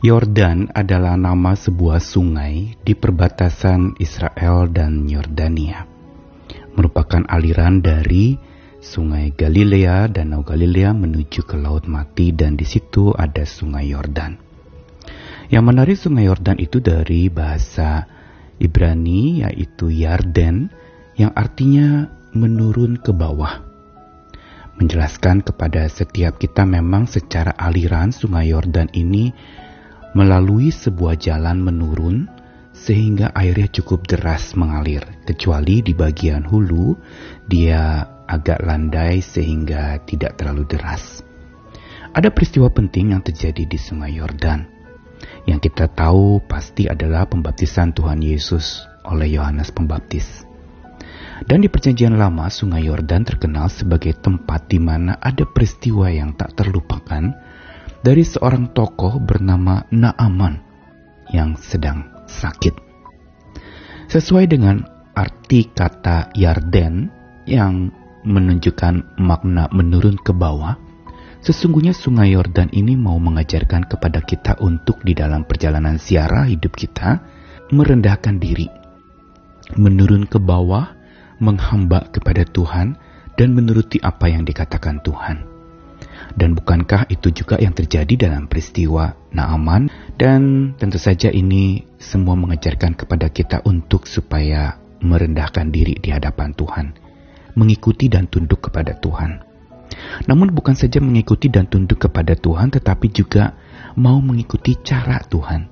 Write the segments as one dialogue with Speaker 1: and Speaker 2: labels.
Speaker 1: Yordan adalah nama sebuah sungai di perbatasan Israel dan Yordania. Merupakan aliran dari Sungai Galilea, Danau Galilea menuju ke Laut Mati dan di situ ada Sungai Yordan. Yang menarik Sungai Yordan itu dari bahasa Ibrani yaitu Yarden yang artinya menurun ke bawah. Menjelaskan kepada setiap kita memang secara aliran Sungai Yordan ini melalui sebuah jalan menurun sehingga airnya cukup deras mengalir. Kecuali di bagian hulu, dia agak landai sehingga tidak terlalu deras. Ada peristiwa penting yang terjadi di Sungai Yordan. Yang kita tahu pasti adalah pembaptisan Tuhan Yesus oleh Yohanes Pembaptis. Dan di Perjanjian Lama, Sungai Yordan terkenal sebagai tempat di mana ada peristiwa yang tak terlupakan dari seorang tokoh bernama Naaman yang sedang sakit. Sesuai dengan arti kata Yarden yang menunjukkan makna menurun ke bawah, sesungguhnya sungai Yordan ini mau mengajarkan kepada kita untuk di dalam perjalanan siara hidup kita merendahkan diri, menurun ke bawah, menghamba kepada Tuhan, dan menuruti apa yang dikatakan Tuhan. Dan bukankah itu juga yang terjadi dalam peristiwa Naaman? Dan tentu saja ini semua mengajarkan kepada kita untuk supaya merendahkan diri di hadapan Tuhan. Mengikuti dan tunduk kepada Tuhan. Namun bukan saja mengikuti dan tunduk kepada Tuhan, tetapi juga mau mengikuti cara Tuhan.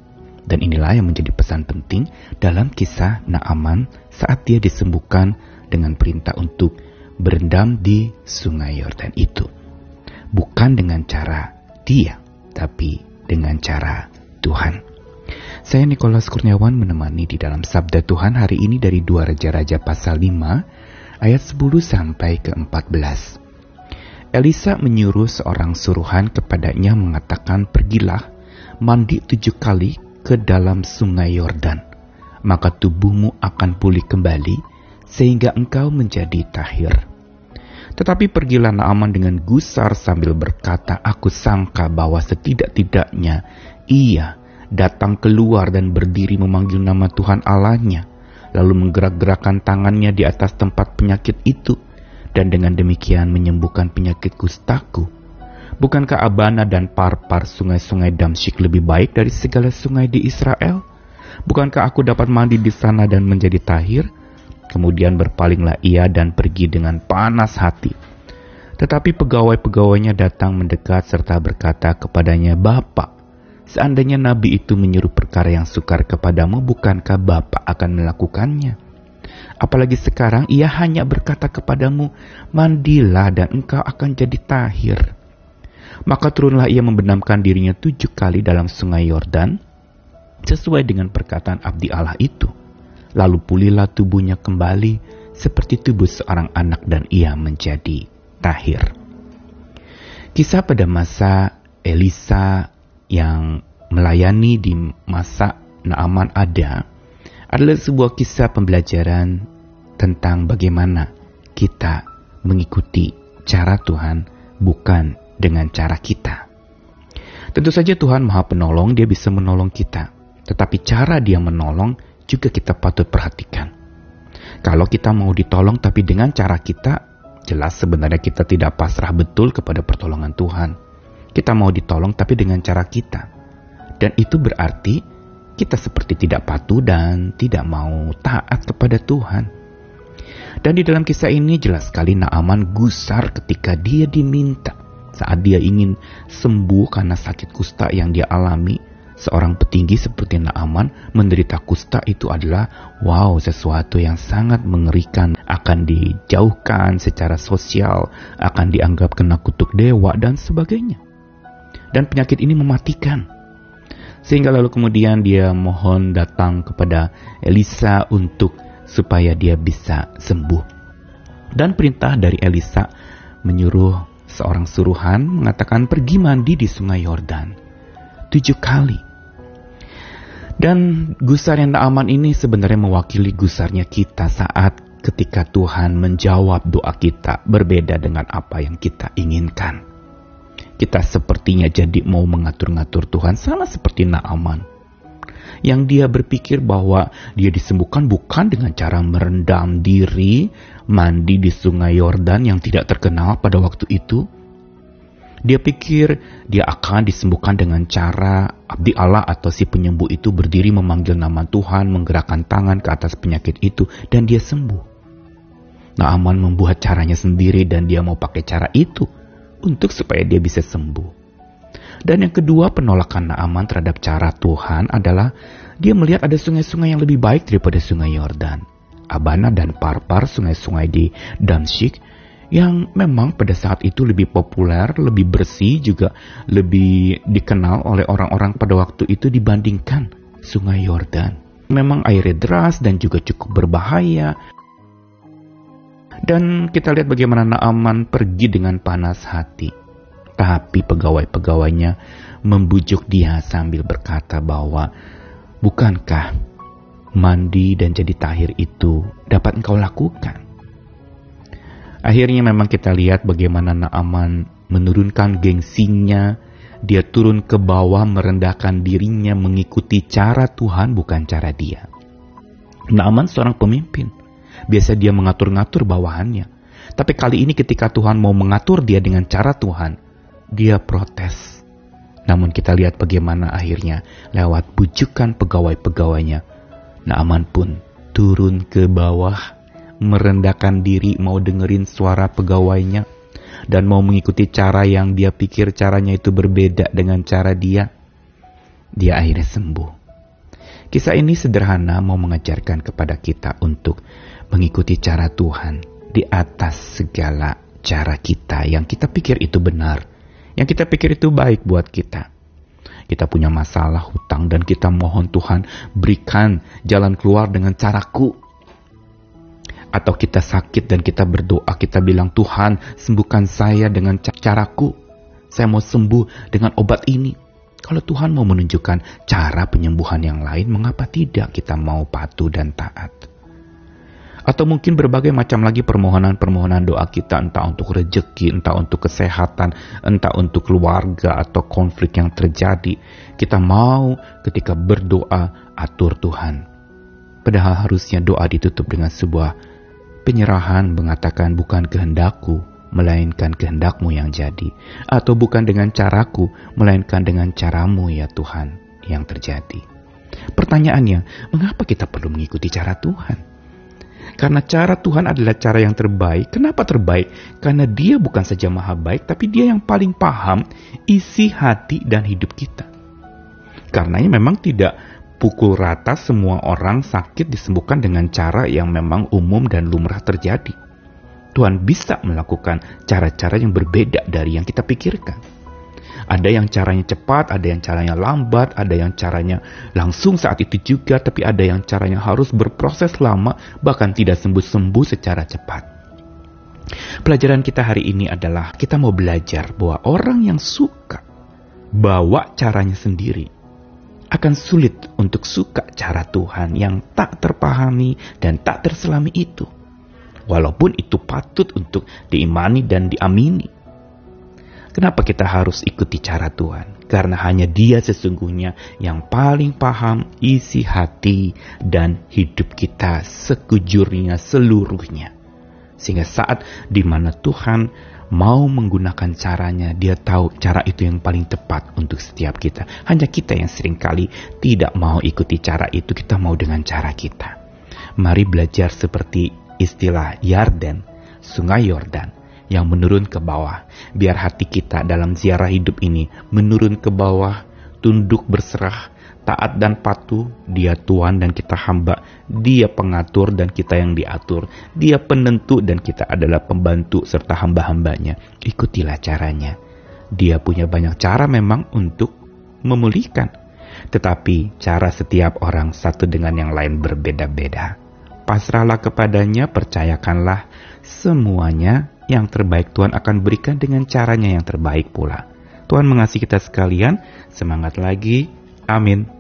Speaker 1: Dan inilah yang menjadi pesan penting dalam kisah Naaman saat dia disembuhkan dengan perintah untuk berendam di sungai Yordan itu bukan dengan cara dia, tapi dengan cara Tuhan. Saya Nikolas Kurniawan menemani di dalam Sabda Tuhan hari ini dari dua Raja-Raja pasal 5 ayat 10 sampai ke 14. Elisa menyuruh seorang suruhan kepadanya mengatakan pergilah mandi tujuh kali ke dalam sungai Yordan, maka tubuhmu akan pulih kembali sehingga engkau menjadi tahir. Tetapi pergilah Naaman dengan gusar sambil berkata, Aku sangka bahwa setidak-tidaknya ia datang keluar dan berdiri memanggil nama Tuhan Allahnya, lalu menggerak-gerakkan tangannya di atas tempat penyakit itu, dan dengan demikian menyembuhkan penyakit kustaku. Bukankah Abana dan Parpar sungai-sungai Damsyik lebih baik dari segala sungai di Israel? Bukankah aku dapat mandi di sana dan menjadi tahir? Kemudian berpalinglah ia dan pergi dengan panas hati. Tetapi pegawai-pegawainya datang mendekat serta berkata kepadanya, Bapak, seandainya nabi itu menyuruh perkara yang sukar kepadamu, bukankah Bapak akan melakukannya? Apalagi sekarang ia hanya berkata kepadamu, mandilah dan engkau akan jadi tahir. Maka turunlah ia membenamkan dirinya tujuh kali dalam sungai Yordan, sesuai dengan perkataan abdi Allah itu lalu pulihlah tubuhnya kembali seperti tubuh seorang anak dan ia menjadi tahir. Kisah pada masa Elisa yang melayani di masa Naaman ada adalah sebuah kisah pembelajaran tentang bagaimana kita mengikuti cara Tuhan bukan dengan cara kita. Tentu saja Tuhan Maha Penolong, Dia bisa menolong kita. Tetapi cara Dia menolong juga kita patut perhatikan. Kalau kita mau ditolong tapi dengan cara kita, jelas sebenarnya kita tidak pasrah betul kepada pertolongan Tuhan. Kita mau ditolong tapi dengan cara kita. Dan itu berarti kita seperti tidak patuh dan tidak mau taat kepada Tuhan. Dan di dalam kisah ini jelas sekali Naaman gusar ketika dia diminta saat dia ingin sembuh karena sakit kusta yang dia alami seorang petinggi seperti Naaman menderita kusta itu adalah wow sesuatu yang sangat mengerikan. Akan dijauhkan secara sosial akan dianggap kena kutuk dewa dan sebagainya. Dan penyakit ini mematikan. Sehingga lalu kemudian dia mohon datang kepada Elisa untuk supaya dia bisa sembuh. Dan perintah dari Elisa menyuruh seorang suruhan mengatakan pergi mandi di sungai Yordan. Tujuh kali dan gusar yang tak aman ini sebenarnya mewakili gusarnya kita saat ketika Tuhan menjawab doa kita berbeda dengan apa yang kita inginkan. kita sepertinya jadi mau mengatur-ngatur Tuhan sama seperti Naaman. Yang dia berpikir bahwa dia disembuhkan bukan dengan cara merendam diri, mandi di sungai Yordan yang tidak terkenal pada waktu itu. Dia pikir dia akan disembuhkan dengan cara abdi Allah atau si penyembuh itu berdiri memanggil nama Tuhan, menggerakkan tangan ke atas penyakit itu, dan dia sembuh. Naaman membuat caranya sendiri dan dia mau pakai cara itu untuk supaya dia bisa sembuh. Dan yang kedua penolakan Naaman terhadap cara Tuhan adalah dia melihat ada sungai-sungai yang lebih baik daripada sungai Yordan. Abana dan Parpar, sungai-sungai di Damsyik, yang memang pada saat itu lebih populer, lebih bersih, juga lebih dikenal oleh orang-orang pada waktu itu dibandingkan sungai Yordan. Memang airnya deras dan juga cukup berbahaya, dan kita lihat bagaimana Naaman pergi dengan panas hati. Tapi pegawai-pegawainya membujuk dia sambil berkata bahwa bukankah mandi dan jadi tahir itu dapat engkau lakukan? Akhirnya memang kita lihat bagaimana Naaman menurunkan gengsinya, dia turun ke bawah merendahkan dirinya mengikuti cara Tuhan bukan cara dia. Naaman seorang pemimpin. Biasa dia mengatur-ngatur bawahannya. Tapi kali ini ketika Tuhan mau mengatur dia dengan cara Tuhan, dia protes. Namun kita lihat bagaimana akhirnya lewat bujukan pegawai-pegawainya. Naaman pun turun ke bawah, merendahkan diri mau dengerin suara pegawainya, dan mau mengikuti cara yang dia pikir caranya itu berbeda dengan cara dia. Dia akhirnya sembuh. Kisah ini sederhana mau mengajarkan kepada kita untuk mengikuti cara Tuhan di atas segala cara kita yang kita pikir itu benar, yang kita pikir itu baik buat kita. Kita punya masalah hutang dan kita mohon Tuhan berikan jalan keluar dengan caraku. Atau kita sakit dan kita berdoa, kita bilang Tuhan sembuhkan saya dengan caraku. Saya mau sembuh dengan obat ini. Kalau Tuhan mau menunjukkan cara penyembuhan yang lain, mengapa tidak kita mau patuh dan taat? atau mungkin berbagai macam lagi permohonan-permohonan doa kita entah untuk rejeki, entah untuk kesehatan, entah untuk keluarga atau konflik yang terjadi. Kita mau ketika berdoa atur Tuhan. Padahal harusnya doa ditutup dengan sebuah penyerahan mengatakan bukan kehendakku, melainkan kehendakmu yang jadi. Atau bukan dengan caraku, melainkan dengan caramu ya Tuhan yang terjadi. Pertanyaannya, mengapa kita perlu mengikuti cara Tuhan? Karena cara Tuhan adalah cara yang terbaik. Kenapa terbaik? Karena dia bukan saja maha baik, tapi dia yang paling paham isi hati dan hidup kita. Karenanya memang tidak pukul rata semua orang sakit disembuhkan dengan cara yang memang umum dan lumrah terjadi. Tuhan bisa melakukan cara-cara yang berbeda dari yang kita pikirkan. Ada yang caranya cepat, ada yang caranya lambat, ada yang caranya langsung saat itu juga, tapi ada yang caranya harus berproses lama, bahkan tidak sembuh-sembuh secara cepat. Pelajaran kita hari ini adalah kita mau belajar bahwa orang yang suka bawa caranya sendiri akan sulit untuk suka cara Tuhan yang tak terpahami dan tak terselami itu. Walaupun itu patut untuk diimani dan diamini. Kenapa kita harus ikuti cara Tuhan? Karena hanya Dia sesungguhnya yang paling paham isi hati dan hidup kita sekujurnya seluruhnya. Sehingga saat di mana Tuhan mau menggunakan caranya, dia tahu cara itu yang paling tepat untuk setiap kita. Hanya kita yang sering kali tidak mau ikuti cara itu, kita mau dengan cara kita. Mari belajar seperti istilah Yarden, Sungai Yordan yang menurun ke bawah. Biar hati kita dalam ziarah hidup ini menurun ke bawah, tunduk berserah, taat dan patuh, dia Tuhan dan kita hamba, dia pengatur dan kita yang diatur, dia penentu dan kita adalah pembantu serta hamba-hambanya. Ikutilah caranya. Dia punya banyak cara memang untuk memulihkan. Tetapi cara setiap orang satu dengan yang lain berbeda-beda. Pasrahlah kepadanya, percayakanlah semuanya yang terbaik Tuhan akan berikan dengan caranya yang terbaik pula. Tuhan mengasihi kita sekalian. Semangat lagi. Amin.